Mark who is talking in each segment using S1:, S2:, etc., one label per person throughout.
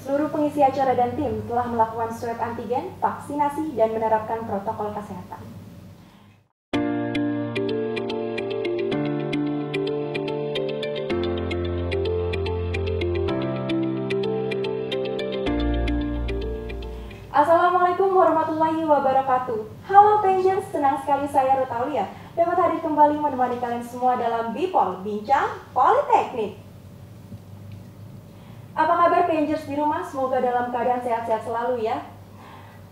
S1: Seluruh pengisi acara dan tim telah melakukan swab antigen, vaksinasi, dan menerapkan protokol kesehatan. Assalamualaikum warahmatullahi wabarakatuh. Halo Pengers, senang sekali saya Ruth Aulia dapat hadir kembali menemani kalian semua dalam Bipol, Bincang Politeknik. Pengers di rumah? Semoga dalam keadaan sehat-sehat selalu ya.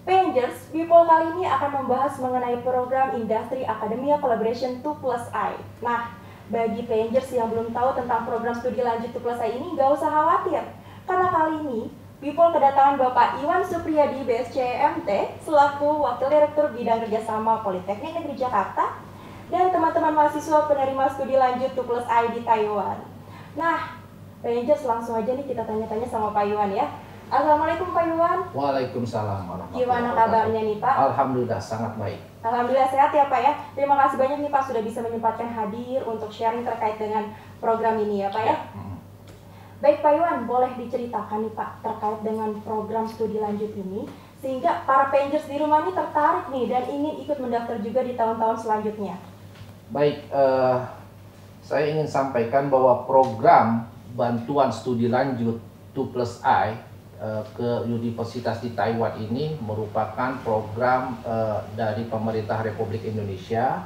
S1: Pengers, Bipol kali ini akan membahas mengenai program Industri Academia Collaboration 2 Plus I. Nah, bagi Pengers yang belum tahu tentang program studi lanjut 2 Plus I ini, gak usah khawatir. Karena kali ini People kedatangan Bapak Iwan Supriyadi BSCMT selaku Wakil Direktur Bidang Kerjasama Politeknik Negeri Jakarta dan teman-teman mahasiswa penerima studi lanjut 2 plus I di Taiwan. Nah, Rangers langsung aja nih kita tanya-tanya sama Pak Iwan ya. Assalamualaikum Pak Iwan.
S2: Waalaikumsalam warahmatullahi
S1: Gimana kabarnya nih Pak?
S2: Alhamdulillah sangat baik.
S1: Alhamdulillah sehat ya Pak ya. Terima kasih banyak nih Pak sudah bisa menyempatkan hadir untuk sharing terkait dengan program ini ya Pak ya.
S2: Hmm.
S1: Baik Pak Iwan, boleh diceritakan nih Pak terkait dengan program studi lanjut ini sehingga para Pengers di rumah ini tertarik nih dan ingin ikut mendaftar juga di tahun-tahun selanjutnya.
S2: Baik, eh, saya ingin sampaikan bahwa program bantuan studi lanjut 2 plus I ke Universitas di Taiwan ini merupakan program eh, dari pemerintah Republik Indonesia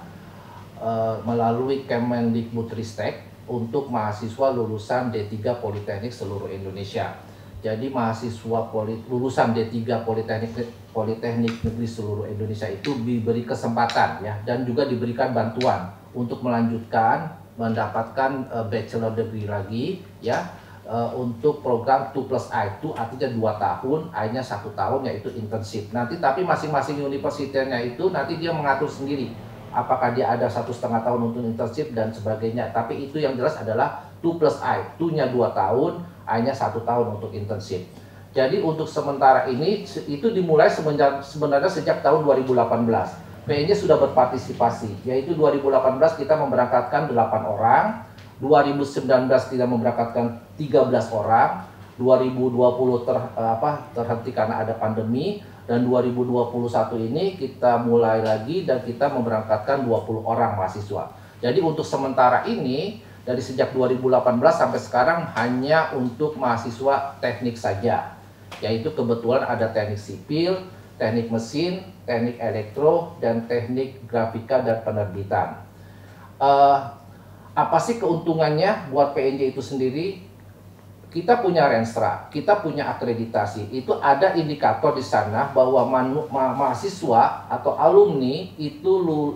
S2: eh, melalui Kemendikbudristek untuk mahasiswa lulusan D3 Politeknik seluruh Indonesia. Jadi mahasiswa poli, lulusan D3 Politeknik Politeknik Negeri seluruh Indonesia itu diberi kesempatan ya dan juga diberikan bantuan untuk melanjutkan mendapatkan uh, bachelor degree lagi ya uh, untuk program 2 plus I itu artinya dua tahun, I-nya satu tahun yaitu internship. Nanti tapi masing-masing universitasnya itu nanti dia mengatur sendiri apakah dia ada satu setengah tahun untuk internship dan sebagainya. Tapi itu yang jelas adalah 2 plus I. 2-nya 2 tahun, I-nya satu tahun untuk internship. Jadi untuk sementara ini itu dimulai sebenarnya sejak tahun 2018. PNJ sudah berpartisipasi, yaitu 2018 kita memberangkatkan 8 orang, 2019 kita memberangkatkan 13 orang, 2020 ter, apa, terhenti karena ada pandemi, dan 2021 ini kita mulai lagi dan kita memberangkatkan 20 orang mahasiswa. Jadi untuk sementara ini dari sejak 2018 sampai sekarang hanya untuk mahasiswa teknik saja. Yaitu kebetulan ada teknik sipil, teknik mesin, teknik elektro, dan teknik grafika dan penerbitan. Uh, apa sih keuntungannya buat PNJ itu sendiri? kita punya renstra, kita punya akreditasi. Itu ada indikator di sana bahwa ma mahasiswa atau alumni itu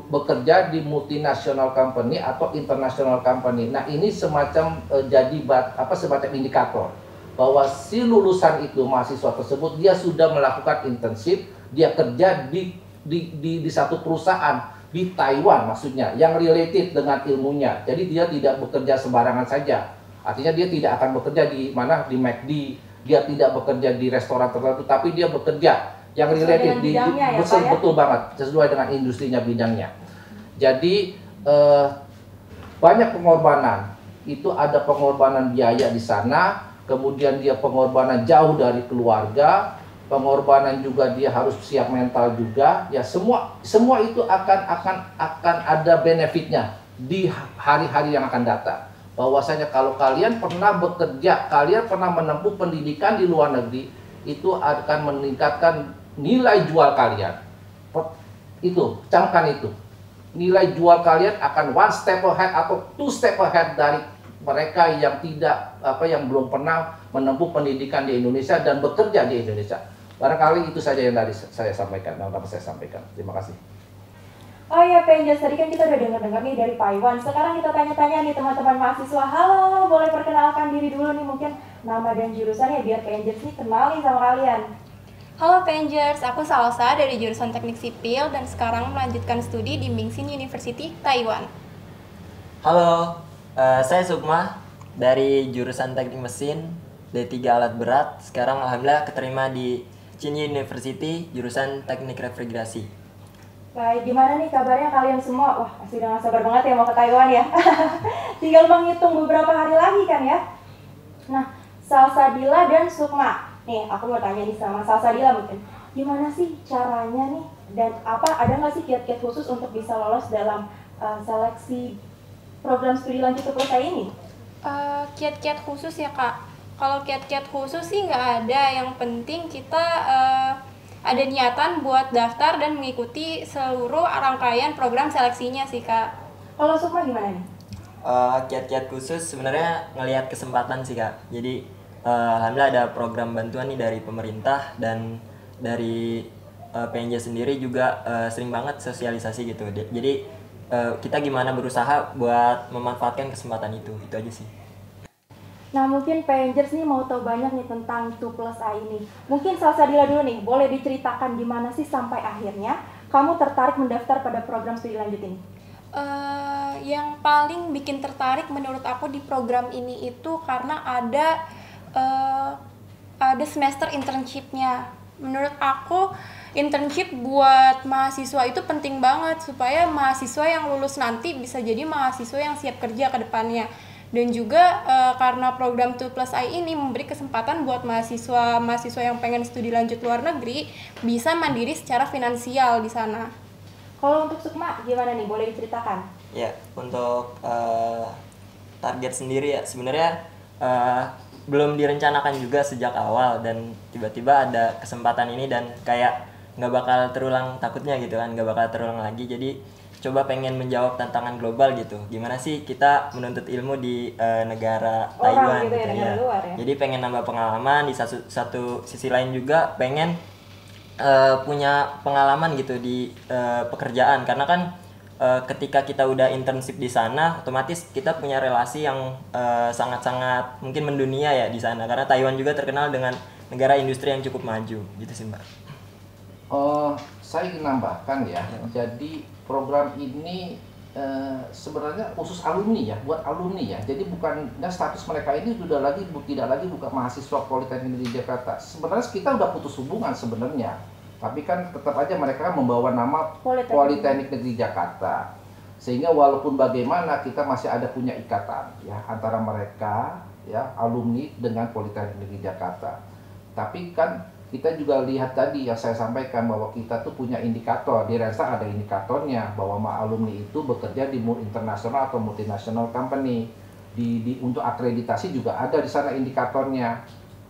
S2: bekerja di multinational company atau international company. Nah, ini semacam e, jadi bat, apa semacam indikator bahwa si lulusan itu mahasiswa tersebut dia sudah melakukan internship, dia kerja di di, di, di satu perusahaan di Taiwan maksudnya yang related dengan ilmunya. Jadi dia tidak bekerja sembarangan saja Artinya dia tidak akan bekerja di mana di McD, dia tidak bekerja di restoran tertentu, tapi dia bekerja yang related di, di ya, betul, ya? betul banget sesuai dengan industrinya bidangnya. Jadi eh, banyak pengorbanan. Itu ada pengorbanan biaya di sana, kemudian dia pengorbanan jauh dari keluarga, pengorbanan juga dia harus siap mental juga. Ya semua semua itu akan akan akan ada benefitnya di hari-hari yang akan datang bahwasanya kalau kalian pernah bekerja, kalian pernah menempuh pendidikan di luar negeri, itu akan meningkatkan nilai jual kalian. Itu, camkan itu. Nilai jual kalian akan one step ahead atau two step ahead dari mereka yang tidak apa yang belum pernah menempuh pendidikan di Indonesia dan bekerja di Indonesia. Barangkali itu saja yang tadi saya sampaikan, yang dapat saya sampaikan. Terima kasih.
S1: Oh iya Penjas, tadi kan kita udah dengar-dengar nih dari Pak Iwan. Sekarang kita tanya-tanya nih teman-teman mahasiswa. Halo, boleh perkenalkan diri dulu nih mungkin nama dan jurusannya biar Penjas nih kenal nih sama kalian.
S3: Halo Pengers, aku Salsa dari jurusan Teknik Sipil dan sekarang melanjutkan studi di Mingxin University, Taiwan.
S4: Halo, uh, saya Sukma dari jurusan Teknik Mesin D3 Alat Berat. Sekarang alhamdulillah keterima di Chin University jurusan Teknik Refrigerasi.
S1: Baik, gimana nih kabarnya kalian semua? Wah, pasti udah gak sabar banget ya mau ke Taiwan ya. Tinggal menghitung beberapa hari lagi kan ya. Nah, Salsabila dan Sukma, nih aku mau tanya nih sama Salsadila mungkin, gimana sih caranya nih dan apa ada nggak sih kiat-kiat khusus untuk bisa lolos dalam uh, seleksi program studi lanjut ke ini?
S3: Uh, kiat-kiat khusus ya kak. Kalau kiat-kiat khusus sih nggak ada. Yang penting kita uh, ada niatan buat daftar dan mengikuti seluruh rangkaian program seleksinya sih kak.
S1: Kalau Sukma gimana nih?
S4: Uh, kiat-kiat khusus sebenarnya ngelihat kesempatan sih kak. Jadi uh, alhamdulillah ada program bantuan nih dari pemerintah dan dari uh, PNJ sendiri juga uh, sering banget sosialisasi gitu. Jadi uh, kita gimana berusaha buat memanfaatkan kesempatan itu. Itu aja sih.
S1: Nah mungkin Pengers nih mau tahu banyak nih tentang 2 plus A ini. Mungkin Salsadila dulu nih, boleh diceritakan gimana sih sampai akhirnya kamu tertarik mendaftar pada program studi lanjut ini?
S3: Uh, yang paling bikin tertarik menurut aku di program ini itu karena ada uh, ada semester internshipnya. Menurut aku internship buat mahasiswa itu penting banget supaya mahasiswa yang lulus nanti bisa jadi mahasiswa yang siap kerja ke depannya. Dan juga uh, karena program 2 plus I ini memberi kesempatan buat mahasiswa mahasiswa yang pengen studi lanjut luar negeri bisa mandiri secara finansial di sana.
S1: Kalau untuk Sukma gimana nih? Boleh diceritakan?
S4: Ya, untuk uh, target sendiri ya sebenarnya uh, belum direncanakan juga sejak awal dan tiba-tiba ada kesempatan ini dan kayak nggak bakal terulang takutnya gitu kan nggak bakal terulang lagi jadi coba pengen menjawab tantangan global gitu. Gimana sih kita menuntut ilmu di uh, negara Orang Taiwan gitu, ya, gitu ya. Luar, ya. Jadi pengen nambah pengalaman di satu satu sisi lain juga pengen uh, punya pengalaman gitu di uh, pekerjaan. Karena kan uh, ketika kita udah internship di sana otomatis kita punya relasi yang sangat-sangat uh, mungkin mendunia ya di sana. Karena Taiwan juga terkenal dengan negara industri yang cukup maju. Gitu sih mbak.
S2: Oh, saya ingin nambahkan ya. ya. Jadi program ini Uh, sebenarnya khusus alumni ya, buat alumni ya. Jadi bukan dan status mereka ini sudah lagi tidak lagi bukan mahasiswa Politeknik di Jakarta. Sebenarnya kita udah putus hubungan sebenarnya. Tapi kan tetap aja mereka membawa nama Politeknik, Politeknik Negeri Jakarta. Sehingga walaupun bagaimana kita masih ada punya ikatan ya antara mereka ya alumni dengan Politeknik Negeri Jakarta. Tapi kan kita juga lihat tadi yang saya sampaikan bahwa kita tuh punya indikator. Di Rensa ada indikatornya bahwa alumni itu bekerja di internasional atau multinational company. Di, di untuk akreditasi juga ada di sana indikatornya.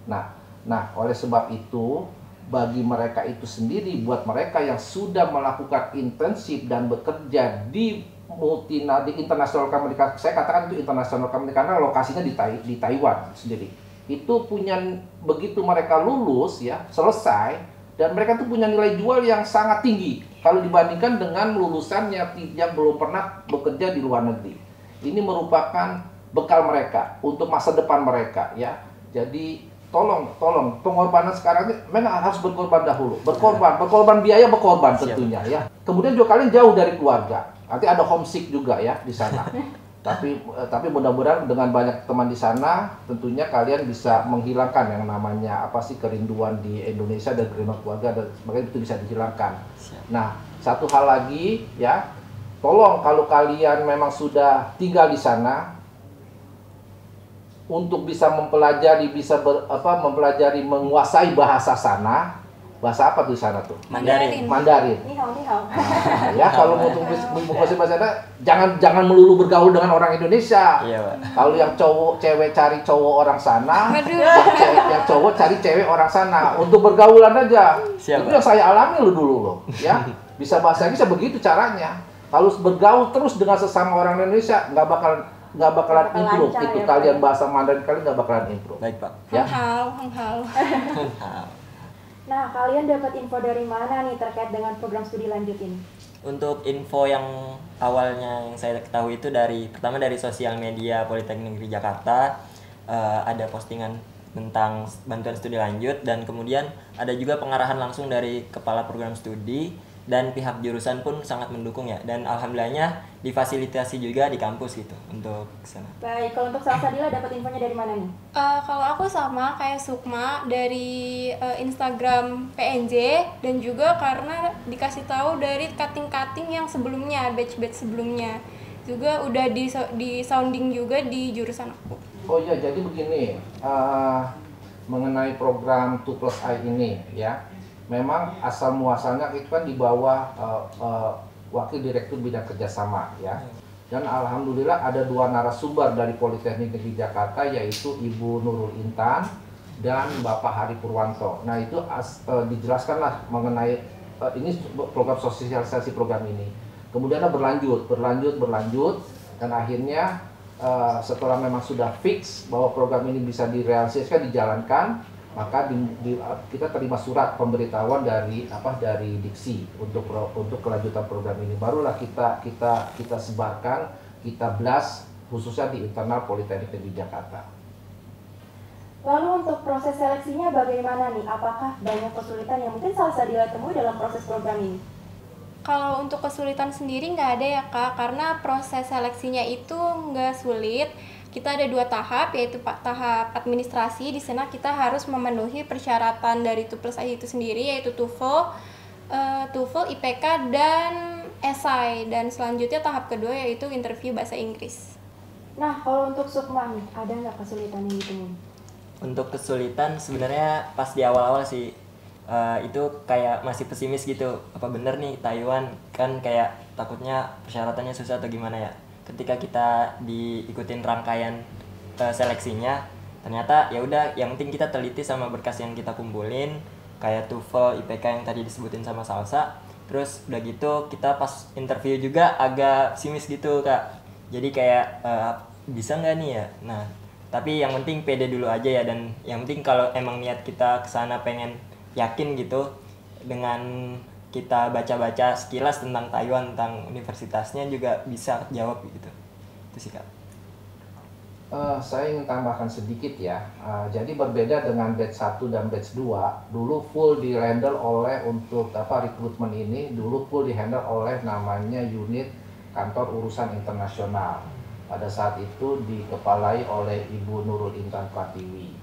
S2: Nah nah oleh sebab itu bagi mereka itu sendiri buat mereka yang sudah melakukan intensif dan bekerja di multinasional di international company saya katakan itu international company karena lokasinya di, di Taiwan sendiri itu punya begitu mereka lulus ya selesai dan mereka tuh punya nilai jual yang sangat tinggi kalau dibandingkan dengan lulusan yang, yang belum pernah bekerja di luar negeri. Ini merupakan bekal mereka untuk masa depan mereka ya. Jadi tolong tolong pengorbanan sekarang ini memang harus berkorban dahulu. Berkorban, berkorban biaya berkorban tentunya ya. Kemudian juga kalian jauh dari keluarga. Nanti ada homesick juga ya di sana. tapi eh, tapi mudah-mudahan dengan banyak teman di sana tentunya kalian bisa menghilangkan yang namanya apa sih kerinduan di Indonesia dan kerinduan keluarga dan sebagainya itu bisa dihilangkan. Nah satu hal lagi ya tolong kalau kalian memang sudah tinggal di sana untuk bisa mempelajari bisa ber, apa mempelajari menguasai bahasa sana bahasa apa tuh sana tuh?
S4: Mandarin.
S2: Mandarin.
S1: Nihau, nihau.
S2: Nah, ya kalau mau menguasai bahasa sana jangan jangan melulu bergaul dengan orang Indonesia.
S4: Iya, Pak.
S2: Kalau yang cowok cewek cari cowok orang sana, yang, cewek, yang cowok cari cewek orang sana untuk bergaulan aja. Siap, Itu yang saya alami lu dulu loh, ya. Bisa bahasa bisa begitu caranya. Kalau bergaul terus dengan sesama orang Indonesia nggak bakal nggak bakalan improve itu ya, kalian bahasa Mandarin kalian nggak bakalan improve.
S4: Baik pak.
S3: Ya. Hal, hal.
S1: Nah, kalian dapat info dari mana nih terkait dengan program studi lanjut ini?
S4: Untuk info yang awalnya yang saya ketahui itu dari pertama dari sosial media Politeknik Negeri Jakarta uh, ada postingan tentang bantuan studi lanjut dan kemudian ada juga pengarahan langsung dari kepala program studi dan pihak jurusan pun sangat mendukung ya dan alhamdulillahnya difasilitasi juga di kampus gitu untuk sana.
S1: Baik, kalau untuk Salsadila dapat infonya dari mana nih?
S3: Uh, kalau aku sama kayak Sukma dari uh, Instagram PNJ dan juga karena dikasih tahu dari cutting-cutting yang sebelumnya, batch-batch sebelumnya. Juga udah di di sounding juga di jurusan aku.
S2: Oh iya, jadi begini. Uh, mengenai program 2 plus I ini ya. Memang asal muasalnya itu kan di bawah uh, uh, Wakil Direktur Bidang Kerjasama ya. Dan alhamdulillah ada dua narasumber dari Politeknik Negeri Jakarta yaitu Ibu Nurul Intan dan Bapak Hari Purwanto. Nah itu as, uh, dijelaskanlah mengenai uh, ini program sosialisasi program ini. Kemudian berlanjut, berlanjut, berlanjut dan akhirnya uh, setelah memang sudah fix bahwa program ini bisa direalisasikan, dijalankan, maka di, di, kita terima surat pemberitahuan dari apa dari Diksi untuk untuk kelanjutan program ini. Barulah kita kita kita sebarkan, kita blast khususnya di internal Politeknik Negeri Jakarta.
S1: Lalu untuk proses seleksinya bagaimana nih? Apakah banyak kesulitan yang mungkin salah Sadila temui dalam proses program ini?
S3: Kalau untuk kesulitan sendiri nggak ada ya kak, karena proses seleksinya itu nggak sulit. Kita ada dua tahap, yaitu tahap administrasi. Di sana kita harus memenuhi persyaratan dari TUPLUS I itu sendiri, yaitu TOEFL, uh, TOEFL, IPK, dan esai. Dan selanjutnya tahap kedua yaitu interview bahasa Inggris.
S1: Nah, kalau untuk Sukma nih, ada nggak kesulitan yang ditemui?
S4: Untuk kesulitan sebenarnya pas di awal-awal sih uh, itu kayak masih pesimis gitu apa bener nih Taiwan kan kayak takutnya persyaratannya susah atau gimana ya ketika kita diikutin rangkaian uh, seleksinya ternyata ya udah yang penting kita teliti sama berkas yang kita kumpulin kayak TOEFL, IPK yang tadi disebutin sama Salsa. Terus udah gitu kita pas interview juga agak simis gitu kak. Jadi kayak uh, bisa nggak nih ya? Nah tapi yang penting pede dulu aja ya dan yang penting kalau emang niat kita ke sana pengen yakin gitu dengan kita baca-baca sekilas tentang Taiwan tentang universitasnya juga bisa jawab gitu itu sih kak.
S2: Uh, saya ingin tambahkan sedikit ya. Uh, jadi berbeda dengan batch 1 dan batch 2, dulu full di handle oleh untuk apa rekrutmen ini dulu full di handle oleh namanya unit kantor urusan internasional. Pada saat itu dikepalai oleh Ibu Nurul Intan Pratiwi.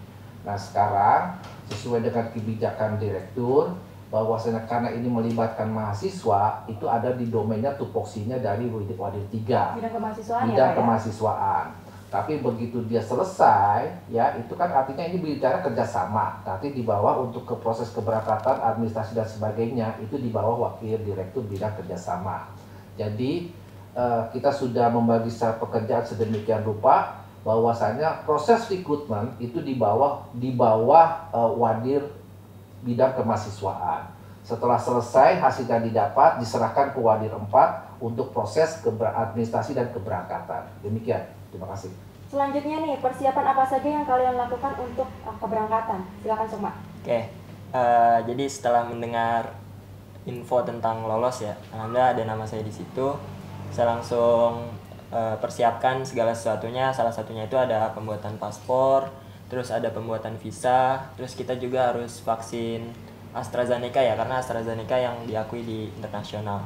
S2: Nah, sekarang sesuai dengan kebijakan direktur bahwasanya karena ini melibatkan mahasiswa itu ada di domainnya tupoksinya dari Wadir 3
S1: bidang kemahasiswaan
S2: bidang ya, kemahasiswaan. Tapi begitu dia selesai ya itu kan artinya ini bicara kerjasama. Nanti di bawah untuk ke proses keberangkatan administrasi dan sebagainya itu di bawah wakil direktur bidang kerjasama. Jadi eh, kita sudah membagi secara pekerjaan sedemikian rupa bahwasanya proses rekrutmen itu di bawah di bawah uh, wadir bidang kemahasiswaan. Setelah selesai hasilnya didapat diserahkan ke wadir 4 untuk proses administrasi dan keberangkatan. Demikian. Terima kasih.
S1: Selanjutnya nih, persiapan apa saja yang kalian lakukan untuk uh, keberangkatan? Silakan Sukma.
S4: Oke. Okay. Uh, eh, jadi setelah mendengar info tentang lolos ya, alhamdulillah ada nama saya di situ. Saya langsung uh, persiapkan segala sesuatunya salah satunya itu ada pembuatan paspor terus ada pembuatan visa terus kita juga harus vaksin AstraZeneca ya karena AstraZeneca yang diakui di internasional.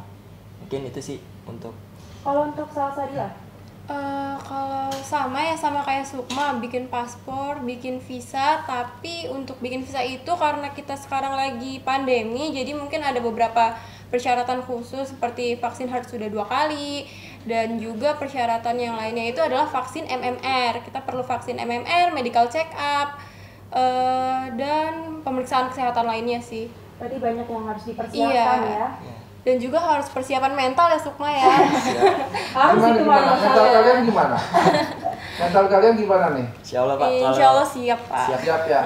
S4: Mungkin itu sih untuk
S1: kalau untuk salsa dia
S3: Uh, kalau sama ya sama kayak Sukma bikin paspor, bikin visa, tapi untuk bikin visa itu karena kita sekarang lagi pandemi, jadi mungkin ada beberapa persyaratan khusus seperti vaksin harus sudah dua kali, dan juga persyaratan yang lainnya itu adalah vaksin MMR. Kita perlu vaksin MMR, medical check up, uh, dan pemeriksaan kesehatan lainnya sih.
S1: Berarti banyak yang harus dipersiapkan iya. ya.
S3: Dan juga harus persiapan mental ya Sukma ya.
S1: harus
S2: gimana, itu gimana? Mental kalian gimana? mental kalian gimana nih?
S4: Insya Allah Pak.
S3: Insya Allah siap Pak.
S2: Siap, siap ya.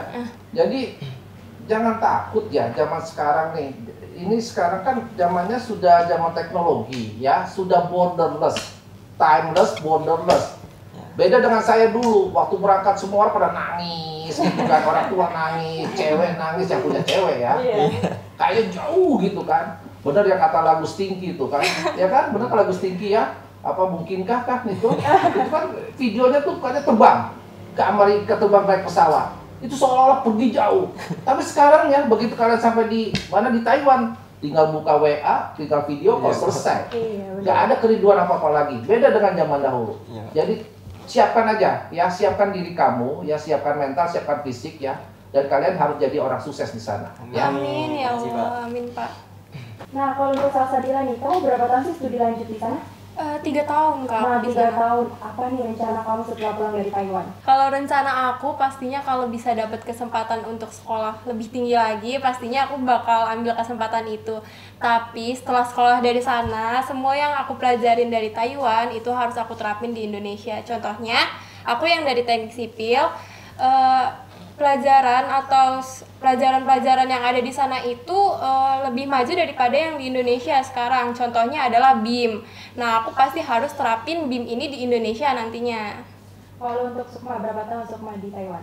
S2: Jadi jangan takut ya zaman sekarang nih ini sekarang kan zamannya sudah zaman teknologi ya, sudah borderless, timeless, borderless. Beda dengan saya dulu, waktu berangkat semua orang pada nangis gitu kan, orang tua nangis, cewek nangis yang punya cewek ya. Yeah. Kayak jauh gitu kan. Benar yang kata lagu Stinky itu kan, ya kan? Benar lagu Stinky ya? Apa mungkinkah kan itu? itu kan videonya tuh kayaknya terbang ke Amerika, terbang naik pesawat itu seolah-olah pergi jauh. Tapi sekarang ya begitu kalian sampai di mana di Taiwan, tinggal buka WA, tinggal video call iya, selesai. Iya, Gak ada keriduan apa-apa lagi. Beda dengan zaman dahulu. Iya. Jadi siapkan aja, ya siapkan diri kamu, ya siapkan mental, siapkan fisik ya. Dan kalian harus jadi orang sukses di sana.
S3: Amin. Ya. Amin ya Allah, amin Pak.
S1: Nah kalau untuk Salsa Dila nih, kamu berapa tahun sih studi lanjut di sana?
S3: Eh, tiga tahun kak
S1: Nah, tiga tahun. Apa nih rencana kamu setelah pulang dari Taiwan?
S3: Kalau rencana aku pastinya kalau bisa dapat kesempatan untuk sekolah lebih tinggi lagi, pastinya aku bakal ambil kesempatan itu. Tapi setelah sekolah dari sana, semua yang aku pelajarin dari Taiwan itu harus aku terapin di Indonesia. Contohnya, aku yang dari teknik sipil, eh, pelajaran atau pelajaran-pelajaran yang ada di sana itu eh, lebih maju daripada yang di Indonesia sekarang. Contohnya adalah BIM. Nah, aku pasti harus terapin BIM ini di Indonesia nantinya.
S1: Kalau untuk Sukma, berapa tahun Sukma di Taiwan?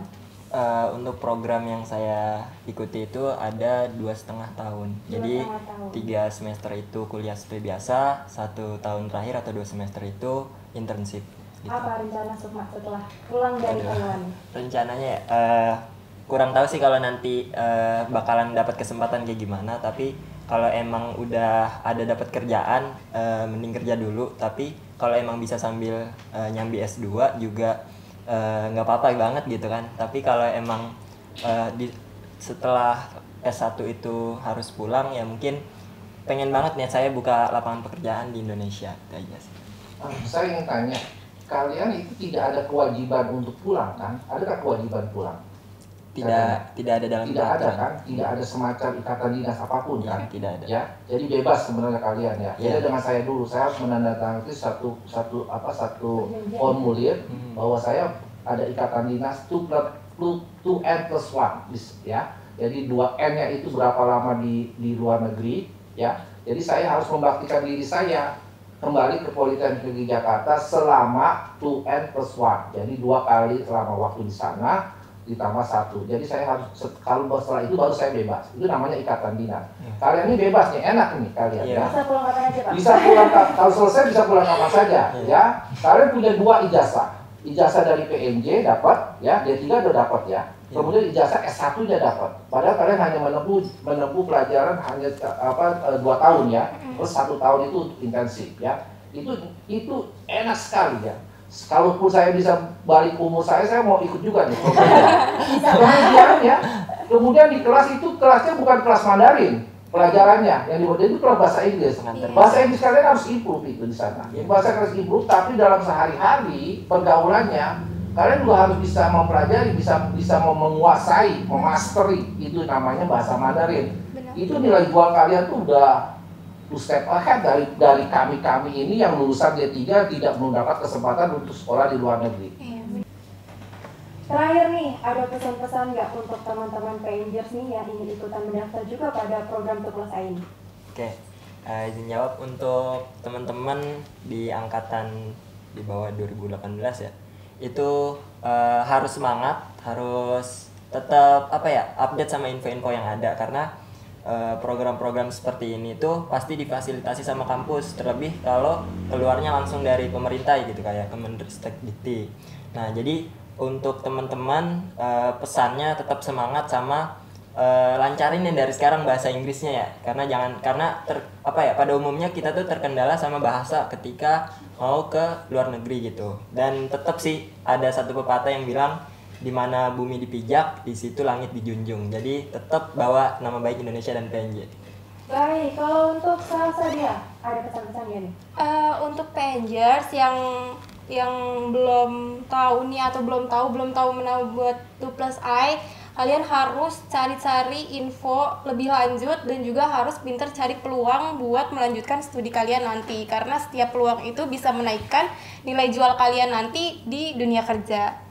S4: Eh, untuk program yang saya ikuti itu ada dua setengah tahun.
S1: Dua
S4: Jadi
S1: setengah tahun.
S4: tiga semester itu kuliah seperti biasa, satu tahun terakhir atau dua semester itu internship. Gitu.
S1: Apa rencana Sukma setelah pulang dari. Taiwan?
S4: Rencananya ya, eh, kurang tahu sih kalau nanti eh, bakalan dapat kesempatan kayak gimana. Tapi kalau emang udah ada dapat kerjaan, eh, mending kerja dulu. Tapi kalau emang bisa sambil eh, nyambi S2 juga nggak apa-apa banget gitu kan. Tapi kalau emang eh, di setelah S1 itu harus pulang ya mungkin pengen banget nih saya buka lapangan pekerjaan di Indonesia itu aja sih.
S2: Ah, saya ingin tanya, kalian itu tidak ada kewajiban untuk pulang kan? Adakah kewajiban pulang?
S4: Tidak tidak ada dalam
S2: Tidak ada kan? Tidak ada semacam ikatan dinas apa pun
S4: Ya,
S2: kan?
S4: tidak ada.
S2: Ya, jadi bebas sebenarnya kalian ya. Beda
S4: Iya.
S2: dengan saya dulu, saya harus menandatangani satu satu apa satu formulir
S4: Hmm.
S2: bahwa saya ada ikatan dinas 2 plus 2 2 n plus 1 ya. Jadi 2 n-nya itu berapa lama di di luar negeri ya. Jadi saya harus membaktikan diri saya kembali ke Politeknik Jakarta selama 2 n plus 1. Jadi dua kali selama waktu di sana ditambah satu. Jadi saya harus kalau setelah itu baru saya bebas. Itu namanya ikatan dinas. Kalian ini bebas nih, enak nih kalian
S4: Iya.
S2: ya.
S1: Bisa pulang kapan aja Pak?
S2: Bisa pulang ka- kalau selesai bisa pulang kapan saja
S4: Iya.
S2: ya. Kalian punya dua ijazah. Ijazah dari PNJ dapat ya, D3 udah dapat ya. Kemudian ijazah S1-nya dapat. Padahal kalian hanya menempuh menempuh pelajaran hanya apa eh, dua tahun ya. Terus satu tahun itu intensif ya. Itu itu enak sekali ya. Kalaupun saya bisa balik umur saya, saya mau ikut juga nih. Kemudian ya, kemudian di kelas itu kelasnya bukan kelas Mandarin, pelajarannya yang dibuat itu kelas bahasa Inggris. Bahasa Inggris kalian harus improve itu di sana.
S4: Iya.
S2: Bahasa harus improve, tapi dalam sehari-hari pergaulannya kalian juga harus bisa mempelajari, bisa bisa menguasai, memastery itu namanya bahasa Mandarin.
S3: Benar.
S2: Itu nilai jual kalian tuh udah two step ahead dari dari kami kami ini yang lulusan D3 tidak mendapat kesempatan untuk sekolah di luar negeri.
S3: Iya.
S1: Terakhir nih, ada pesan-pesan nggak untuk teman-teman Rangers nih yang ingin ikutan mendaftar juga pada program Tuklas A ini?
S4: Oke, eh, izin jawab untuk teman-teman di angkatan di bawah 2018 ya. Itu eh, harus semangat, harus tetap apa ya, update sama info-info yang ada karena eh, program-program seperti ini tuh pasti difasilitasi sama kampus, terlebih kalau keluarnya langsung dari pemerintah gitu kayak Kemenristek Dikti. Nah, jadi untuk teman-teman eh, pesannya tetap semangat sama eh, lancarin yang dari sekarang bahasa Inggrisnya ya. Karena jangan karena ter, apa ya pada umumnya kita tuh terkendala sama bahasa ketika mau ke luar negeri gitu. Dan tetap sih ada satu pepatah yang bilang di mana bumi dipijak di situ langit dijunjung. Jadi tetap bawa nama baik Indonesia dan PNJ
S1: Baik, kalau untuk Salsa dia, ada pesan-pesan nggak nih?
S3: Eh, untuk Pengers yang yang belum tahu nih atau belum tahu belum tahu mana buat 2 plus I kalian harus cari-cari info lebih lanjut dan juga harus pinter cari peluang buat melanjutkan studi kalian nanti karena setiap peluang itu bisa menaikkan nilai jual kalian nanti di dunia kerja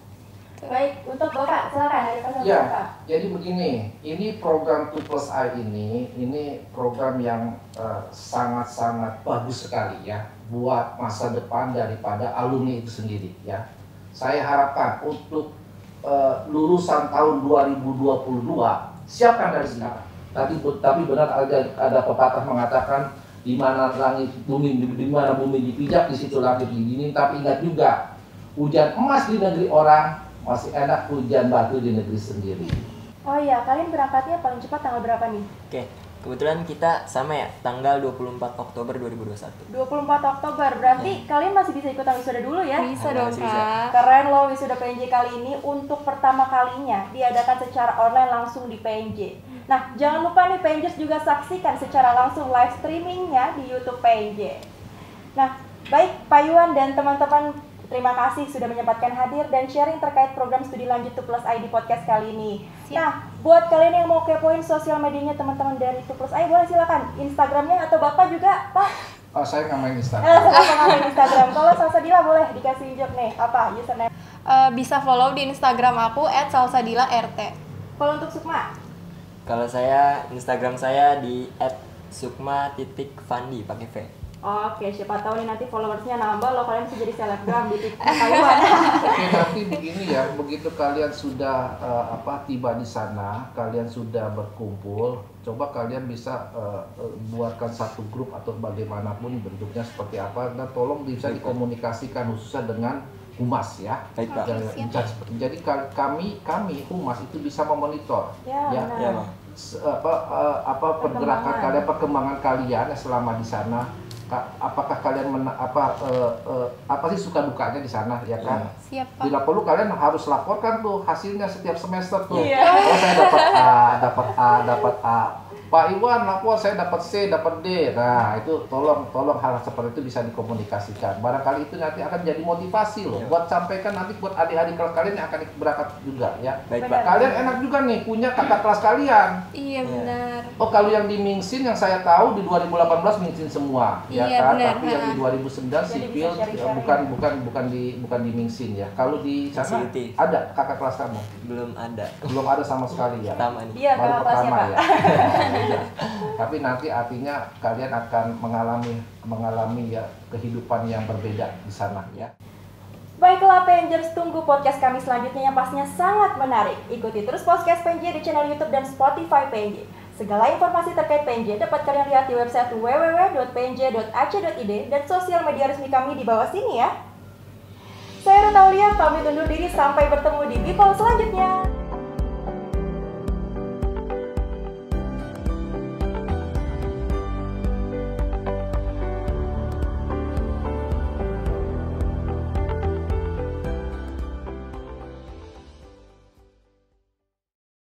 S1: Baik, untuk Bapak, silakan ada pesan
S2: Ya,
S1: Bapak.
S2: jadi begini, ini program 2 plus I ini, ini program yang eh, sangat-sangat bagus sekali ya buat masa depan daripada alumni itu sendiri ya. Saya harapkan untuk eh, lulusan tahun 2022 siapkan dari sekarang. Tadi tapi benar ada ada pepatah mengatakan di mana langit bumi di mana bumi dipijak di situ langit didingin tapi ingat juga hujan emas di negeri orang masih enak hujan batu di negeri sendiri.
S1: Oh iya, kalian berangkatnya paling cepat tanggal berapa nih?
S4: oke kebetulan kita sama ya tanggal 24 Oktober 2021
S1: 24 Oktober, berarti kalian masih bisa ikutan wisuda dulu ya?
S3: bisa dong
S4: masih bisa.
S3: kak
S1: Keren loh wisuda PNJ kali ini untuk pertama kalinya diadakan secara online langsung di PNJ. Nah, jangan lupa nih PNJers juga saksikan secara langsung live streamingnya di YouTube PNJ. Nah, Baik, Pak Yuan dan teman-teman terima kasih sudah menyempatkan hadir dan sharing terkait program studi lanjut 2 Plus I di podcast kali ini.
S3: Siap.
S1: Nah, buat kalian yang mau kepoin sosial medianya teman-teman dari 2 Plus I, boleh silakan Instagramnya atau Bapak juga, Pak.
S2: Oh, saya nggak main
S1: Eh,
S2: Instagram.
S1: sama main Instagram. Kalau Salsadila boleh dikasih job nih, apa username?
S3: Eh, bisa follow di Instagram aku @salsadilaRT.
S1: Kalau untuk Sukma,
S4: Kalau saya Instagram saya di @sukma.fandi pakai V.
S1: Oke, siapa tahu nih nanti followersnya nambah loh kalian bisa jadi selebgram di TikTok Taiwan.
S2: Oke, nanti begini ya, begitu kalian sudah eh, apa tiba di sana, kalian sudah berkumpul, coba kalian bisa eh, buatkan satu grup atau bagaimanapun bentuknya seperti apa, dan tolong bisa dikomunikasikan khususnya dengan humas ya.
S4: Baik Pak.
S2: Jadi ka- kami kami humas itu bisa memonitor
S1: Ya, benar.
S4: Ya,
S2: se- apa apa pergerakan kalian perkembangan kalian selama di sana apakah kalian mena- apa eh, eh, apa sih suka dukanya di sana ya kan
S3: Siap, Pak.
S2: bila perlu kalian harus laporkan tuh hasilnya setiap semester tuh
S1: Iya.
S2: oh saya dapat A dapat A dapat A Pak Iwan lapor saya dapat C dapat D nah itu tolong tolong hal seperti itu bisa dikomunikasikan barangkali itu nanti akan jadi motivasi loh
S4: Iya.
S2: buat sampaikan nanti buat adik-adik kelas kalian yang akan berangkat juga ya
S4: Baik
S1: Benar.
S4: Pak.
S2: kalian enak juga nih punya kakak kelas kalian
S3: Iya, benar.
S2: Oh kalau yang di Mingsin yang saya tahu di 2018 Mingsin semua ya
S3: Iya,
S2: kan
S3: benar,
S2: tapi yang di
S3: ha.
S2: 2009
S1: Jadi
S2: sipil eh, bukan bukan bukan di bukan di Mingsin ya. Kalau di sana
S4: Facility.
S2: ada kakak kelas kamu?
S4: Belum ada.
S2: Belum ada sama sekali ya.
S4: Pertama nih.
S1: Iya,
S2: Baru pertama ya. Tapi nanti artinya kalian akan mengalami mengalami ya kehidupan yang berbeda di sana ya.
S1: Baiklah Pengers, tunggu podcast kami selanjutnya yang pastinya sangat menarik. Ikuti terus podcast PNJ di channel YouTube dan Spotify PNJ. Segala informasi terkait PNJ dapat kalian lihat di website www.pnj.ac.id dan sosial media resmi kami di bawah sini ya. Saya Ruta Aulia, pamit undur diri sampai bertemu di Bipol selanjutnya.